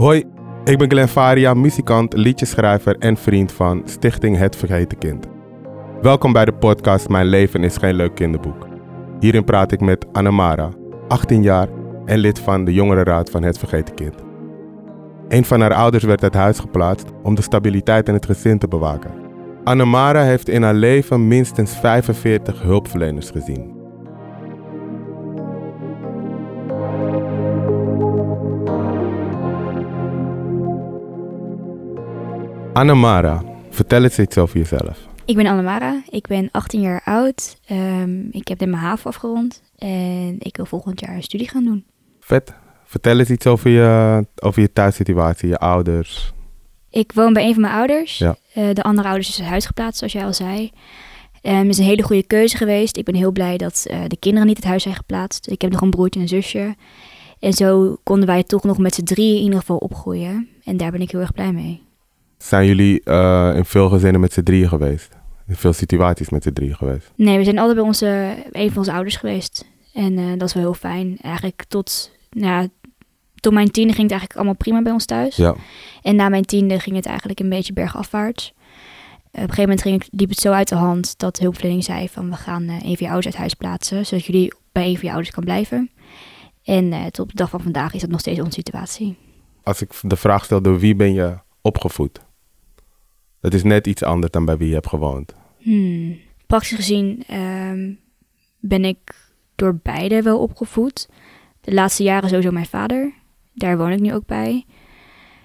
Hoi, ik ben Glenn Faria, muzikant, liedjeschrijver en vriend van Stichting Het Vergeten Kind. Welkom bij de podcast Mijn leven is geen leuk kinderboek. Hierin praat ik met Annemara, 18 jaar en lid van de jongerenraad van Het Vergeten Kind. Een van haar ouders werd uit huis geplaatst om de stabiliteit in het gezin te bewaken. Annemara heeft in haar leven minstens 45 hulpverleners gezien. Annemara, vertel eens iets over jezelf. Ik ben Annemara, ik ben 18 jaar oud. Ehm, ik heb net mijn HAVO afgerond en ik wil volgend jaar een studie gaan doen. Vet. Vertel eens iets over je, over je thuissituatie, je ouders. Ik woon bij een van mijn ouders. Ja. Eh, de andere ouders is uit huis geplaatst, zoals jij al zei. Um, het is een hele goede keuze geweest. Ik ben heel blij dat eh, de kinderen niet uit huis zijn geplaatst. Ik heb nog een broertje en een zusje. En zo konden wij toch nog met z'n drieën in ieder geval opgroeien. En daar ben ik heel erg blij mee. Zijn jullie eh, in veel gezinnen met z'n drieën geweest? In veel situaties met z'n drieën geweest? Nee, we zijn altijd bij onze, een van onze ouders geweest. En eh, dat is wel heel fijn. Eigenlijk tot, nou, ja, tot mijn tiende ging het eigenlijk allemaal prima bij ons thuis. Ja. En na mijn tiende ging het eigenlijk een beetje bergafwaarts. Op een gegeven moment ging, liep het zo uit de hand dat hulpverlening zei van we gaan eh, een van je ouders uit huis plaatsen, zodat jullie bij een van je ouders kan blijven. En tot op de dag van vandaag is dat nog steeds onze situatie. Als ik de vraag stel door wie ben je opgevoed? Dat is net iets anders dan bij wie je hebt gewoond. Hmm. Praktisch gezien ehm, ben ik door beide wel opgevoed. De laatste jaren sowieso mijn vader. Daar woon ik nu ook bij.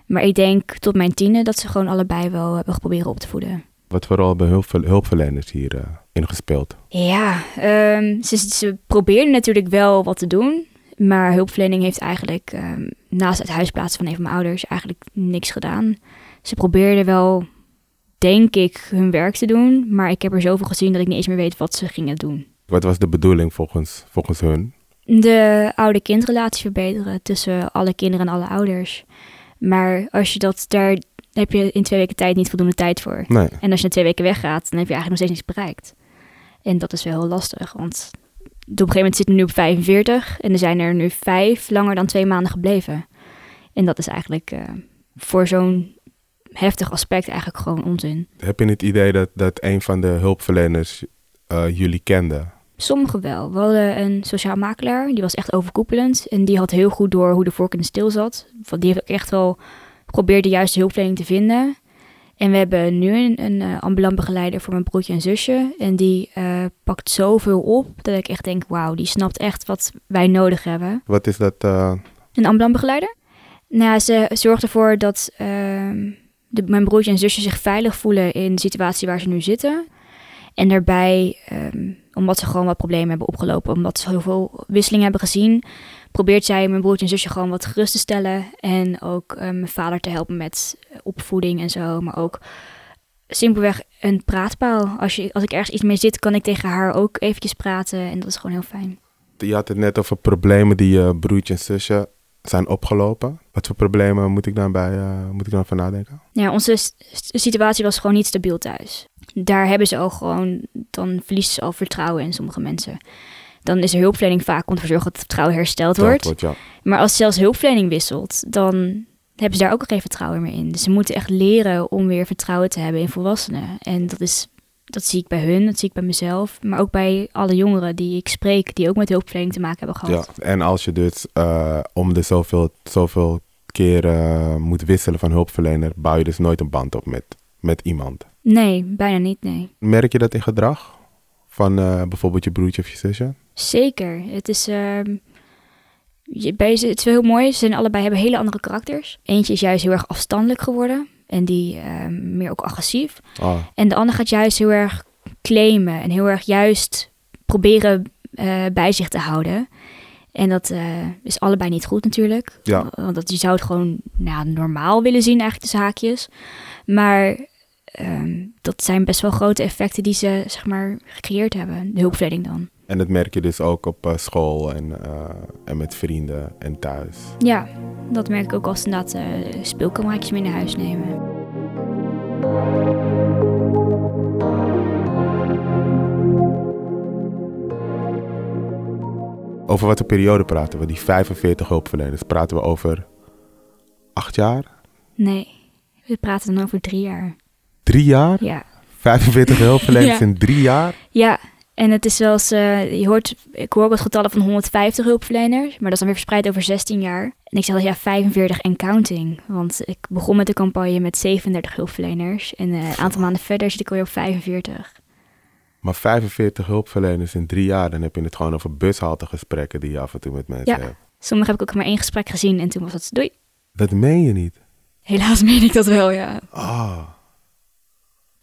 Maar ik denk tot mijn tiende dat ze gewoon allebei wel hebben geprobeerd op te voeden. Wat voor rol hebben hulpver- hulpverleners hier eh, in gespeeld? Ja, ehm, ze, ze probeerden natuurlijk wel wat te doen. Maar hulpverlening heeft eigenlijk ehm, naast het huisplaatsen van een van mijn ouders eigenlijk niks gedaan. Ze probeerden wel, denk ik, hun werk te doen. Maar ik heb er zoveel gezien dat ik niet eens meer weet wat ze gingen doen. Wat was de bedoeling volgens, volgens hun? De oude-kindrelatie verbeteren tussen alle kinderen en alle ouders. Maar als je dat, daar heb je in twee weken tijd niet voldoende tijd voor. Nee. En als je na twee weken weggaat, dan heb je eigenlijk nog steeds niets bereikt. En dat is wel heel lastig, want op een gegeven moment zitten we nu op 45 en er zijn er nu vijf langer dan twee maanden gebleven. En dat is eigenlijk eh, voor zo'n heftig aspect eigenlijk gewoon onzin. Heb je het idee dat, dat een van de hulpverleners eh, jullie kende? Sommigen wel. We hadden een sociaal makelaar, die was echt overkoepelend. En die had heel goed door hoe de vork in de steel zat. Want die heeft ook echt wel geprobeerd de juiste hulpverlening te vinden. En we hebben nu een, een eh, ambulant begeleider voor mijn broertje en zusje. En die eh, pakt zoveel op dat ik echt denk, wauw, die snapt echt wat wij nodig hebben. Wat is dat? Een ambulant begeleider? Nou, ze zorgt ervoor dat ehm, mijn broertje en zusje zich veilig voelen in de situatie waar ze nu zitten. En daarbij, ehm, omdat ze gewoon wat problemen hebben opgelopen, omdat ze heel veel wisseling hebben gezien, probeert zij mijn broertje en zusje gewoon wat gerust te stellen. En ook eh, mijn vader te helpen met opvoeding en zo. Maar ook simpelweg een praatpaal. Als, je, als ik ergens iets mee zit, kan ik tegen haar ook eventjes praten. En dat is gewoon heel fijn. je had het net over problemen die je broertje en zusje zijn opgelopen. Wat voor problemen moet ik dan bij eh, moet ik dan van nadenken? Ja, onze situatie was gewoon niet stabiel thuis. Daar hebben ze al gewoon, dan verliezen ze al vertrouwen in sommige mensen. Dan is er hulpverlening vaak om te zorgen dat het vertrouwen hersteld wordt. Ja. Maar als zelfs hulpverlening wisselt, dan hebben ze daar ook geen vertrouwen meer in. Dus ze moeten echt leren om weer vertrouwen te hebben in volwassenen. En dat is, dat zie ik bij hun, dat zie ik bij mezelf. Maar ook bij alle jongeren die ik spreek, die ook met hulpverlening te maken hebben gehad. ja. En als je dus om de zoveel, zoveel keer eh, moet wisselen van hulpverlener, bouw je dus nooit een band op met, met iemand. Nee, bijna niet, nee. Merk je dat in gedrag? Van eh, bijvoorbeeld je broertje of je zusje? Zeker. Het is, ehm, je, bij het is wel heel mooi. Ze zijn allebei hebben hele andere karakters. Eentje is juist heel erg afstandelijk geworden. En die ehm, meer ook agressief. Ah, En de ander gaat juist heel erg claimen. En heel erg juist proberen eh, bij zich te houden. En dat eh, is allebei niet goed natuurlijk. Ja. Want dat, je zou het gewoon nou, normaal willen zien eigenlijk de zaakjes. Maar ehm, dat zijn best wel grote effecten die ze zeg maar gecreëerd hebben. De hulpverlening dan. En dat merk je dus ook op eh, school en, eh, en met vrienden en thuis. Ja, dat merk ik ook als ze inderdaad eh speelkameraadjes mee naar huis nemen. Over wat voor periode praten we? Die 45 hulpverleners. Praten we over acht jaar? Nee, we praten dan over drie jaar. Drie jaar? Ja, 45 hulpverleners Ja. in drie jaar? ja. En het is zelfs, eh, je hoort, ik hoor ook wat getallen van 150 hulpverleners, maar dat is dan weer verspreid over 16 jaar. En ik zeg dat ja, 45 en counting. Want ik begon met de campagne met 37 hulpverleners. En eh, een aantal maanden verder zit ik alweer op 45. Maar 45 hulpverleners in drie jaar, dan heb je het gewoon over bushaltegesprekken die je af en toe met mensen Ja. hebt. Sommige heb ik ook maar één gesprek gezien en toen was het doei. Dat meen je niet. Helaas meen ik dat wel, ja. Ah,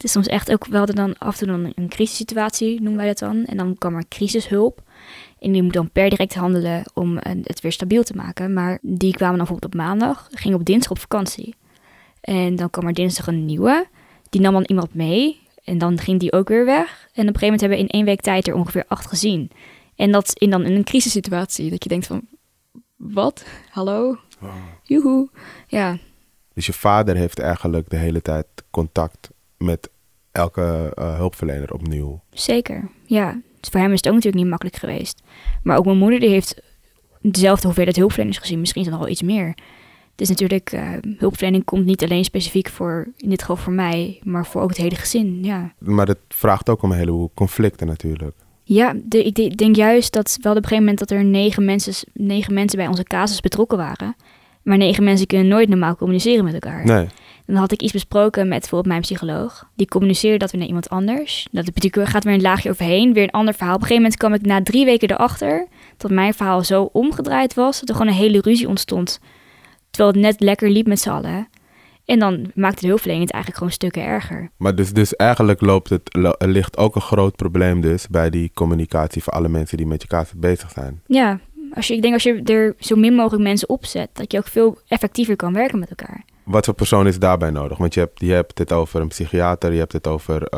Het is soms echt ook, we hadden dan af en toe dan een crisissituatie, noemen wij dat dan. En dan kwam er crisishulp. En die moet dan per direct handelen om eh, het weer stabiel te maken. Maar die kwamen dan bijvoorbeeld op maandag, gingen op dinsdag op vakantie. En dan kwam er dinsdag een nieuwe. Die nam dan iemand mee. En dan ging die ook weer weg. En op een gegeven moment hebben we in één week tijd er ongeveer acht gezien. En dat in dan in een crisissituatie. Dat je denkt van, wat? Hallo? Joehoe. Ja, dus je vader heeft eigenlijk de hele tijd contact met elke eh, hulpverlener opnieuw. Zeker, ja. Dus voor hem is het ook natuurlijk niet makkelijk geweest. Maar ook mijn moeder die heeft dezelfde hoeveelheid hulpverleners gezien. Misschien nog wel iets meer. Het is natuurlijk, eh, hulpverlening komt niet alleen specifiek voor, in dit geval voor mij, maar voor ook het hele gezin, ja. Maar dat vraagt ook om een heleboel conflicten natuurlijk. Ja, de, ik de- denk juist dat wel op een gegeven moment dat er negen mensen, negen mensen bij onze casus betrokken waren. Maar negen mensen kunnen nooit normaal communiceren met elkaar. Nee. Dan had ik iets besproken met bijvoorbeeld mijn psycholoog. Die communiceerde dat weer naar iemand anders. Dat het natuurlijk gaat weer een laagje overheen, weer een ander verhaal. Op een gegeven moment kwam ik na drie weken erachter dat mijn verhaal zo omgedraaid was dat er gewoon een hele ruzie ontstond. Terwijl het net lekker liep met z'n allen. En dan maakte de hulpverlening het eigenlijk gewoon stukken erger. Maar dus, dus eigenlijk loopt het, er ligt ook een groot probleem dus bij die communicatie voor alle mensen die met je casus bezig zijn. Ja, als je, ik denk als je er zo min mogelijk mensen opzet, dat je ook veel effectiever kan werken met elkaar. Wat voor persoon is daarbij nodig? Want je hebt, je hebt het over een psychiater, je hebt het over...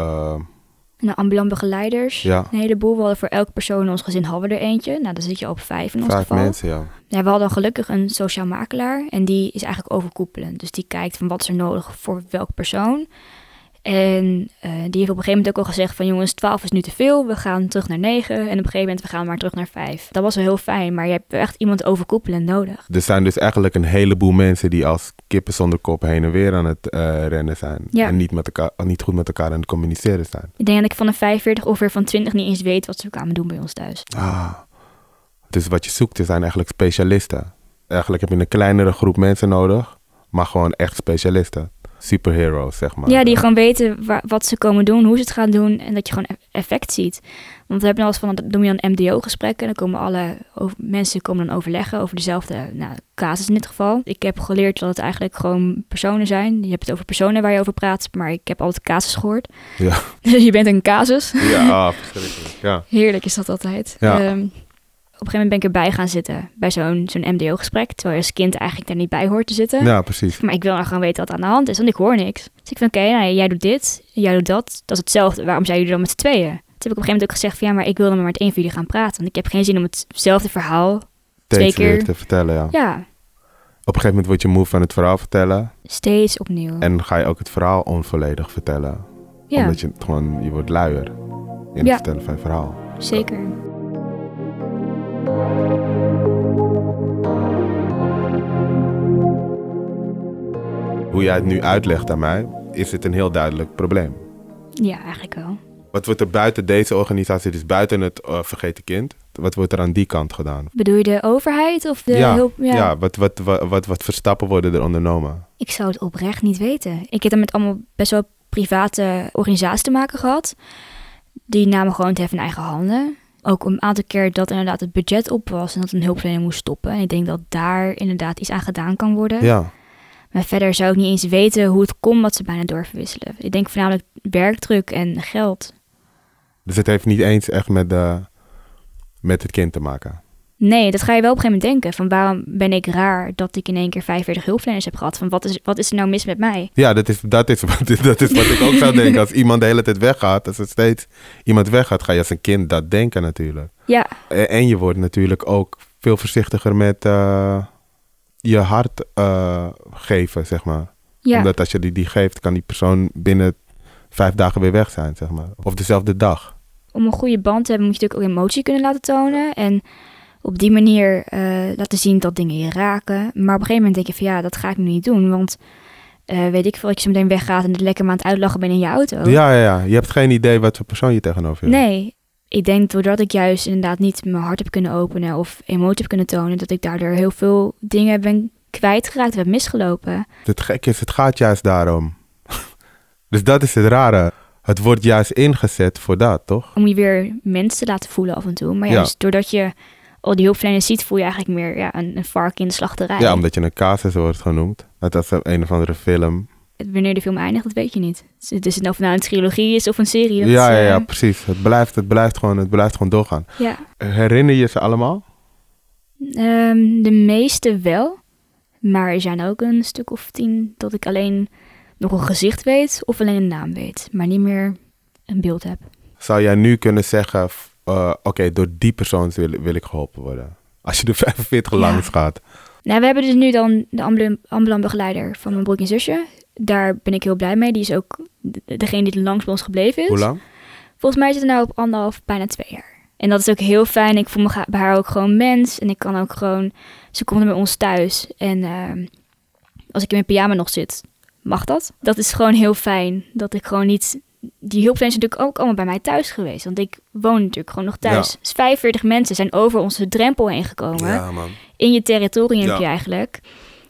En de ambulant begeleiders, Ja. een heleboel. We hadden voor elke persoon in ons gezin hadden we er eentje. Nou, dan zit je op vijf in ons vijf geval. mensen, ja. Ja, we hadden gelukkig een sociaal makelaar en die is eigenlijk overkoepelend. Dus die kijkt van wat is er nodig voor welke persoon. En eh, die heeft op een gegeven moment ook al gezegd van jongens, 12 is nu te veel, we gaan terug naar 9. En op een gegeven moment we gaan maar terug naar 5. Dat was wel heel fijn, maar je hebt echt iemand overkoepelend nodig. Er zijn dus eigenlijk een heleboel mensen die als kippen zonder kop heen en weer aan het eh, rennen zijn. Ja. En niet, met elkaar, niet goed met elkaar aan het communiceren zijn. Ik denk dat ik van de 45 ongeveer van 20 niet eens weet wat ze kwamen doen bij ons thuis. Ah. Dus wat je zoekt, zijn eigenlijk specialisten. Eigenlijk heb je een kleinere groep mensen nodig, maar gewoon echt specialisten. Superheroes, zeg maar. Ja, die gewoon weten wa- wat ze komen doen, hoe ze het gaan doen en dat je gewoon e- effect ziet. Want we hebben wel eens van, dat noem je dan MDO-gesprekken. Dan komen alle mensen komen dan overleggen over dezelfde nou, casus in dit geval. Ik heb geleerd dat het eigenlijk gewoon personen zijn. Je hebt het over personen waar je over praat, maar ik heb altijd casus gehoord. Ja. je bent een casus. Ja, verschrikkelijk. Ja. Heerlijk is dat altijd. Ja. Ehm, op een gegeven moment ben ik erbij gaan zitten bij zo'n zo'n MDO-gesprek. Terwijl je als kind eigenlijk daar niet bij hoort te zitten. ja, precies. Maar ik wil nou gewoon weten wat aan de hand is, want ik hoor niks. Dus ik van, oké, nou, jij doet dit, jij doet dat. Dat is hetzelfde. Waarom zijn jullie dan met z'n tweeën? Toen heb ik op een gegeven moment ook gezegd van, ja, maar ik wil dan maar met één van jullie gaan praten. Want ik heb geen zin om hetzelfde verhaal. Steeds keer. te vertellen, ja. Ja, Op een gegeven moment word je moe van het verhaal vertellen. steeds opnieuw. En ga je ook het verhaal onvolledig vertellen. ja, Omdat je gewoon, je wordt luier in het Ja. vertellen van je verhaal. zeker. Hoe jij het nu uitlegt aan mij, is het een heel duidelijk probleem. Ja, eigenlijk wel. Wat wordt er buiten deze organisatie, dus buiten het eh, Vergeten Kind, wat wordt er aan die kant gedaan? Bedoel je de overheid of de ja, hulp? ja. wat, wat, wat, wat, wat voor stappen worden er ondernomen? Ik zou het oprecht niet weten. Ik heb er met allemaal best wel private organisaties te maken gehad. Die namen gewoon het hef in eigen handen. Ook een aantal keer dat inderdaad het budget op was en dat een hulpverlener moest stoppen. En ik denk dat daar inderdaad iets aan gedaan kan worden. Ja, Maar verder zou ik niet eens weten hoe het kon dat ze bijna doorverwisselen. Ik denk voornamelijk werkdruk en geld. dus het heeft niet eens echt met, de, met het kind te maken. Nee, dat ga je wel op een gegeven moment denken. Van waarom ben ik raar dat ik in één keer 45 hulpverleners heb gehad? Van wat is, wat is er nou mis met mij? Ja, dat is, dat, is, wat- dat is wat ik ook zou denken. Als iemand de hele tijd weggaat, als er steeds iemand weggaat, ga je als een kind dat denken natuurlijk. Ja, En en je wordt natuurlijk ook veel voorzichtiger met eh, je hart eh, geven, zeg maar. ja. Omdat als je die, die geeft, kan die persoon binnen vijf dagen weer weg zijn, zeg maar. Of dezelfde dag. om een goede band te hebben moet je natuurlijk ook emotie kunnen laten tonen. En op die manier eh, laten zien dat dingen je raken. Maar op een gegeven moment denk je van ja, dat ga ik nu niet doen. Want eh, weet ik veel, dat je zo meteen weggaat en het lekker maar aan het uitlachen ben in je auto. Ja, ja, ja. Je hebt geen idee wat voor persoon je tegenover hebt. Nee, ik denk doordat ik juist inderdaad niet mijn hart heb kunnen openen of emotie heb kunnen tonen, dat ik daardoor heel veel dingen ben kwijtgeraakt, heb misgelopen. Het gekke is, het gaat juist daarom. dus dat is het rare. Het wordt juist ingezet voor dat, toch? Om je weer mensen te laten voelen af en toe. Maar Ja. juist doordat je al die hulpverleners ziet, voel je eigenlijk meer ja, een, een vark in de slachterij. Ja, omdat je een casus wordt genoemd. Net als een of andere film. Wanneer de film eindigt, dat weet je niet. Dus het is of het nou een trilogie is of een serie. Dat, ja, ja, eh, ja, precies. Het blijft, het, blijft gewoon, het blijft gewoon doorgaan. ja. Herinner je ze allemaal? Ehm, de meeste wel. Maar er zijn ook een stuk of tien dat ik alleen nog een gezicht weet of alleen een naam weet. Maar niet meer een beeld heb. Zou jij nu kunnen zeggen, eh, oké, door die persoon wil, wil ik geholpen worden? Als je de 45 Ja. langs gaat. Nou, we hebben dus nu dan de ambulan- ambulant begeleider van mijn broer en zusje. Daar ben ik heel blij mee. Die is ook de- degene die langs bij ons gebleven is. Hoe lang? Volgens mij zit het nou op anderhalf, bijna twee jaar. En dat is ook heel fijn. Ik voel me bij haar ook gewoon mens. En ik kan ook gewoon... Ze komt bij ons thuis. En ehm, als ik in mijn pyjama nog zit, mag dat. Dat is gewoon heel fijn. Dat ik gewoon niet... Die hulpverleners zijn natuurlijk ook allemaal bij mij thuis geweest. Want ik woon natuurlijk gewoon nog thuis. Ja. Dus 45 mensen zijn over onze drempel heen gekomen. Ja, man. In je territorium Ja. eigenlijk.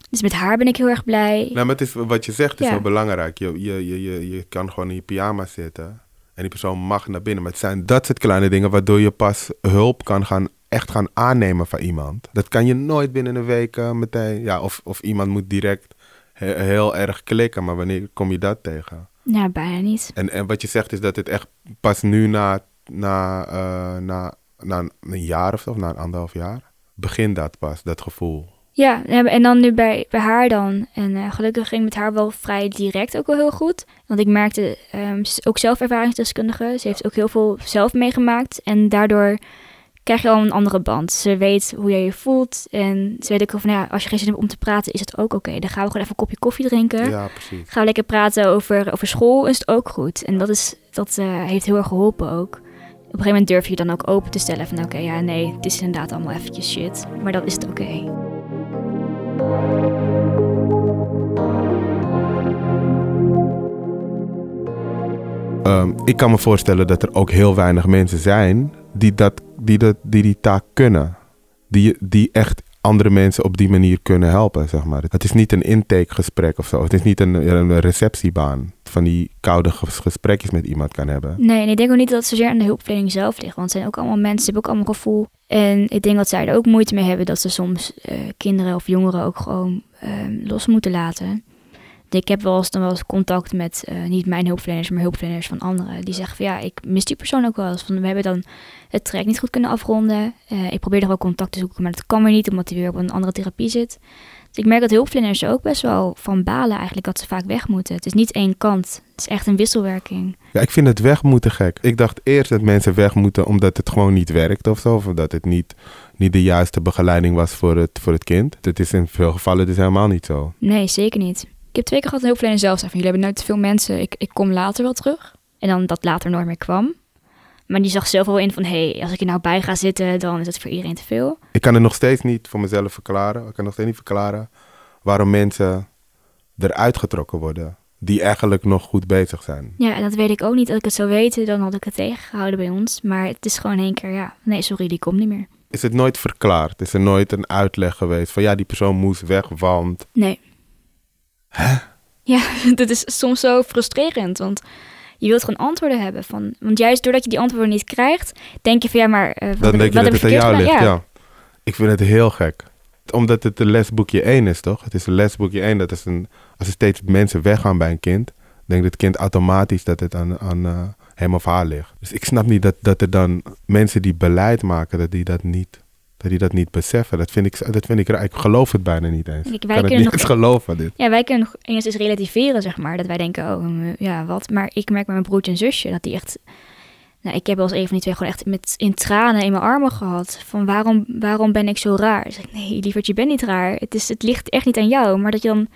Dus met haar ben ik heel erg blij. Nou, maar het is, wat je zegt is heel belangrijk. Je, je, je, je, je kan gewoon in je pyjama zitten en die persoon mag naar binnen. Maar het zijn dat soort kleine dingen waardoor je pas hulp kan gaan, echt gaan aannemen van iemand. Dat kan je nooit binnen een week eh, meteen. Ja, of, of iemand moet direct he- heel erg klikken, maar wanneer kom je dat tegen? Nou, bijna niet. En, en wat je zegt is dat het echt pas nu na, na, eh, na, na een jaar of zo, of na een anderhalf jaar, begint dat pas, dat gevoel. Ja, en dan nu bij, bij haar dan. En eh, gelukkig ging met haar wel vrij direct ook wel heel goed. Want ik merkte, ze is ook zelf ervaringsdeskundige. Ze heeft ook heel veel zelf meegemaakt. En daardoor krijg je al een andere band. Ze weet hoe jij je voelt. En ze weet ook van, ja, als je geen zin hebt om te praten, is het ook oké. Dan gaan we gewoon even een kopje koffie drinken. Ja, precies. Gaan we lekker praten over, over school, is het ook goed. En dat, is, dat eh, heeft heel erg geholpen ook. Op een gegeven moment durf je dan ook open te stellen van... oké, ja, nee, het is inderdaad allemaal eventjes shit. Maar dan is het oké. Ehm, ik kan me voorstellen dat er ook heel weinig mensen zijn die, dat, die, dat, die die taak kunnen. Die, die echt andere mensen op die manier kunnen helpen, zeg maar. Het is niet een intakegesprek of zo. Het is niet een, receptiebaan van die koude ges- gesprekjes met iemand kan hebben. Nee, en ik denk ook niet dat het zozeer aan de hulpverlening zelf ligt. Want het zijn ook allemaal mensen, hebben ook allemaal gevoel. En ik denk dat zij er ook moeite mee hebben dat ze soms eh, kinderen of jongeren ook gewoon ehm, los moeten laten. Ik heb wel eens, dan wel eens contact met eh, niet mijn hulpverleners, maar hulpverleners van anderen. Die zeggen van ja, ik mis die persoon ook wel eens. Van, we hebben dan het traject niet goed kunnen afronden. Eh, ik probeer nog wel contact te zoeken, maar dat kan weer niet omdat hij weer op een andere therapie zit. Dus ik merk dat hulpverleners er ook best wel van balen eigenlijk dat ze vaak weg moeten. Het is niet één kant. Het is echt een wisselwerking. Ja, ik vind het weg moeten gek. Ik dacht eerst dat mensen weg moeten omdat het gewoon niet werkt of zo. Of dat het niet, niet de juiste begeleiding was voor het, voor het kind. Het is in veel gevallen dus helemaal niet zo. Nee, zeker niet. Ik heb twee keer gehad een hulpverlener zelf zei van jullie hebben nooit te veel mensen. Ik, ik kom later wel terug. En dan dat later nooit meer kwam. Maar die zag zelf wel in van hé, hey, als ik er nou bij ga zitten, dan is het voor iedereen te veel. Ik kan het nog steeds niet voor mezelf verklaren. Ik kan nog steeds niet verklaren waarom mensen eruit getrokken worden. Die eigenlijk nog goed bezig zijn. Ja, en dat weet ik ook niet. Als ik het zou weten, dan had ik het tegengehouden bij ons. Maar het is gewoon één keer, ja, nee, sorry, die komt niet meer. Is het nooit verklaard? Is er nooit een uitleg geweest van ja, die persoon moest weg, want... Nee. Ja, dat is soms zo frustrerend, want je wilt gewoon antwoorden hebben. Van, want juist doordat je die antwoorden niet krijgt, denk je van ja, maar wat, Dan denk je dat het aan jou ligt, ja. Ik vind het heel gek. Omdat het een lesboekje 1 is, toch? Het is een lesboekje 1. Dat is een, als er steeds mensen weggaan bij een kind, denkt het kind automatisch dat het aan, aan eh, hem of haar ligt. Dus ik snap niet dat, dat er dan mensen die beleid maken, dat die dat niet, dat die dat niet beseffen. Dat vind ik, dat vind ik raar. Ik geloof het bijna niet eens. Ik kan het niet nog- eens geloven, dit. Ja, wij kunnen nog enigszins relativeren, zeg maar. Dat wij denken, oh, ja, wat. Maar ik merk met mijn broertje en zusje dat die echt... Nou, ik heb wel eens een van die twee gewoon echt met, in tranen in mijn armen gehad. Van waarom, waarom ben ik zo raar? Zeg ik, nee, lieverd, je bent niet raar. Het, is, het ligt echt niet aan jou. Maar dat je dan...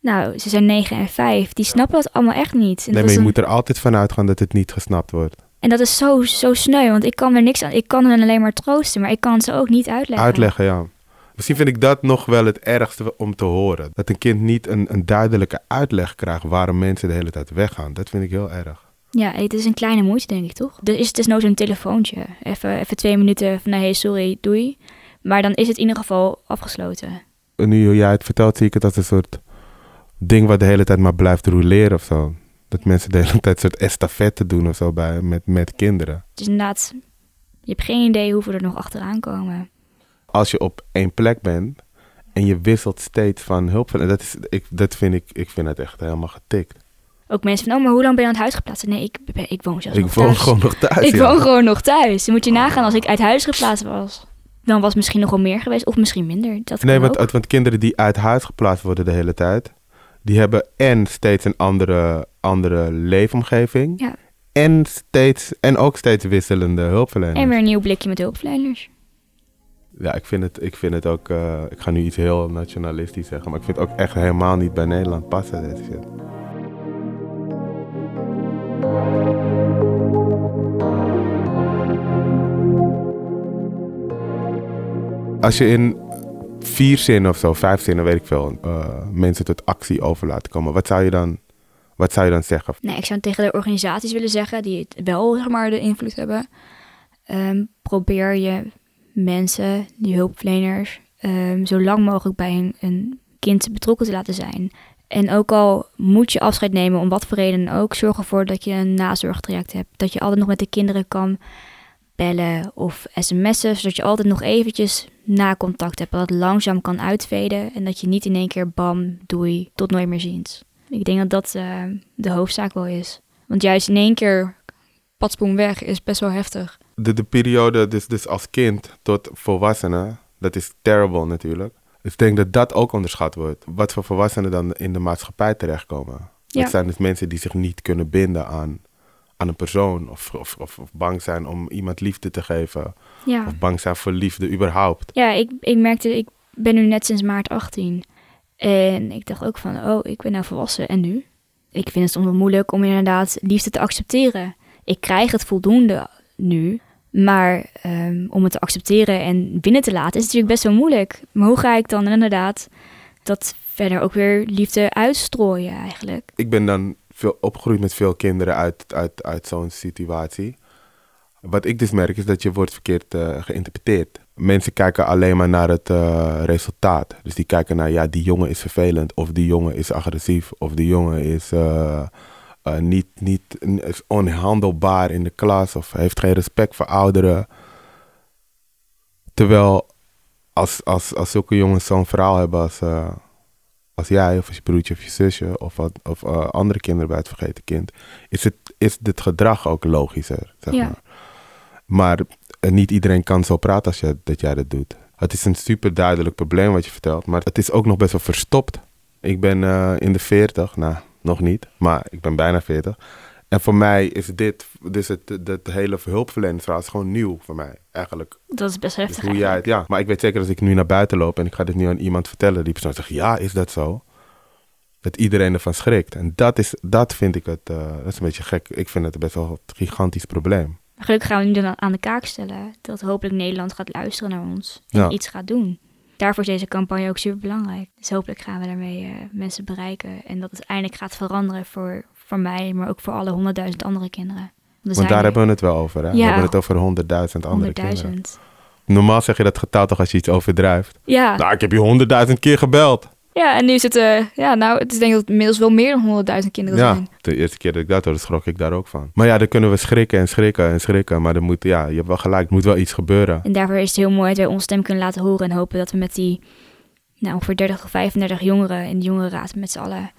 Nou, ze zijn negen en vijf. Die snappen dat allemaal echt niet. En Nee, maar je moet er altijd van uitgaan dat het niet gesnapt wordt. En dat is zo, zo sneu, want ik kan er niks aan. Ik kan hen alleen maar troosten, maar ik kan ze ook niet uitleggen. Uitleggen, ja. Misschien vind ik dat nog wel het ergste om te horen. Dat een kind niet een, een duidelijke uitleg krijgt waarom mensen de hele tijd weggaan. Dat vind ik heel erg. Ja, het is een kleine moeite, denk ik, toch? Er is het is nou zo'n telefoontje. Even, even twee minuten van, nee, hey, sorry, doei. Maar dan is het in ieder geval afgesloten. En nu jij het vertelt, zie ik het als een soort ding wat de hele tijd maar blijft roleren of zo. Dat mensen de hele tijd een soort estafette doen of zo bij, met, met kinderen. Dus inderdaad, je hebt geen idee hoeveel er nog achteraan komen. Als je op één plek bent en je wisselt steeds van hulp, dat, is, ik, dat vind ik, ik vind het echt helemaal getikt. Ook mensen van, oh, maar hoe lang ben je aan het huis geplaatst? Nee, ik, ben- ik woon zelfs Ik nog woon thuis. gewoon nog thuis. Ik ja. woon gewoon nog thuis. Dan moet je nagaan als ik uit huis geplaatst was. Dan was het misschien nog wel meer geweest, of misschien minder. Dat Nee, want, ook. want kinderen die uit huis geplaatst worden de hele tijd, die hebben en steeds een andere, andere leefomgeving. Ja. En, steeds, en ook steeds wisselende hulpverleners. En weer een nieuw blikje met hulpverleners. Ja, ik vind het, ik vind het ook, eh, ik ga nu iets heel nationalistisch zeggen, maar ik vind het ook echt helemaal niet bij Nederland passen, deze shit. Als je in vier zinnen of zo, vijf zinnen, weet ik veel, eh, mensen tot actie over laten komen, wat zou je dan, wat zou je dan zeggen? Nee, ik zou tegen de organisaties willen zeggen die het wel zeg maar, de invloed hebben. Ehm, probeer je mensen, die hulpverleners, ehm, zo lang mogelijk bij een, een kind betrokken te laten zijn. En ook al moet je afscheid nemen om wat voor reden ook, zorg ervoor dat je een nazorgtraject hebt. Dat je altijd nog met de kinderen kan bellen of sms'en, zodat je altijd nog eventjes na contact hebt. Dat het langzaam kan uitveden en dat je niet in één keer bam, doei, tot nooit meer ziens. Ik denk dat dat eh, de hoofdzaak wel is. Want juist in één keer patspoen weg is best wel heftig. de, de periode dus, dus als kind tot volwassenen, dat is terrible natuurlijk. Dus ik denk dat dat ook onderschat wordt. Wat voor volwassenen dan in de maatschappij terechtkomen. Ja. Dat zijn dus mensen die zich niet kunnen binden aan, aan een persoon. Of, of, of, of bang zijn om iemand liefde te geven. Ja, Of bang zijn voor liefde überhaupt. ja ik, ik merkte, ik ben nu net sinds maart 18. En ik dacht ook van, oh, ik ben nou volwassen. En nu? Ik vind het soms wel moeilijk om inderdaad liefde te accepteren. Ik krijg het voldoende nu. Maar ehm, om het te accepteren en binnen te laten is natuurlijk best wel moeilijk. Maar hoe ga ik dan inderdaad dat verder ook weer liefde uitstrooien eigenlijk? Ik ben dan veel opgegroeid met veel kinderen uit, uit, uit zo'n situatie. Wat ik dus merk is dat je wordt verkeerd eh, geïnterpreteerd. Mensen kijken alleen maar naar het eh, resultaat. Dus die kijken naar, ja, die jongen is vervelend. Of die jongen is agressief. Of die jongen is, eh, niet, niet, is onhandelbaar in de klas. Of heeft geen respect voor ouderen. Terwijl als, als, als zulke jongens zo'n verhaal hebben als, als jij, of als je broertje of je zusje, of, wat, of eh, andere kinderen bij het vergeten kind, is, het, is dit gedrag ook logischer, zeg Ja. maar. Maar eh, niet iedereen kan zo praten als je, dat jij dat doet. Het is een super duidelijk probleem wat je vertelt, maar het is ook nog best wel verstopt. Ik ben eh, in de 40, nou, nog niet, maar ik ben bijna 40. En voor mij is dit, dus het, het, het hele hulpverleningsverhaal is gewoon nieuw voor mij, eigenlijk. Dat is best Dus heftig hoe jij het, eigenlijk. ja. Maar ik weet zeker als ik nu naar buiten loop en ik ga dit nu aan iemand vertellen, die persoon zegt, ja, is dat zo? Dat iedereen ervan schrikt. En dat, is, dat vind ik het, eh, dat is een beetje gek. Ik vind het best wel een gigantisch probleem. Gelukkig gaan we nu dan aan de kaak stellen dat hopelijk Nederland gaat luisteren naar ons en Ja. iets gaat doen. Daarvoor is deze campagne ook super belangrijk. Dus hopelijk gaan we daarmee eh, mensen bereiken en dat het eindelijk gaat veranderen voor, voor mij, maar ook voor alle honderdduizend andere kinderen. Want daar er hebben we het wel over. Hè? We hebben het over honderdduizend andere kinderen. honderdduizend. Normaal zeg je dat getal toch als je iets overdrijft. Ja. Nou, ik heb je honderdduizend keer gebeld. ja, en nu het, eh, ja, nou, het is denk ik dat het inmiddels wel meer dan honderdduizend kinderen Ja, zijn. de eerste keer dat ik dat hoorde, schrok ik daar ook van. Maar ja, dan kunnen we schrikken en schrikken en schrikken. Maar er moet, ja, je hebt wel gelijk, er moet wel iets gebeuren. En daarvoor is het heel mooi dat wij onze stem kunnen laten horen en hopen dat we met die nou, ongeveer 30 of 35 jongeren in de jongerenraad met z'n allen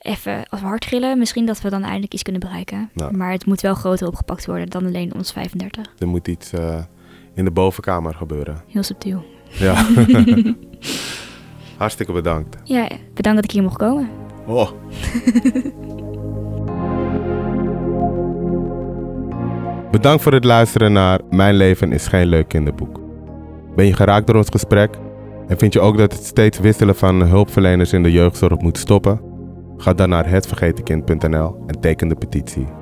even als we hard gillen, misschien dat we dan eindelijk iets kunnen bereiken. Maar het moet wel groter opgepakt worden dan alleen ons 35. Er moet iets eh, in de bovenkamer gebeuren. Heel subtiel. Ja. Hartstikke bedankt. Ja, bedankt dat ik hier mocht komen. Oh. Bedankt voor het luisteren naar Mijn leven is geen leuk kinderboek. Ben je geraakt door ons gesprek en vind je ook dat het steeds wisselen van hulpverleners in de jeugdzorg moet stoppen? Ga dan naar hetvergetenkind.nl en teken de petitie.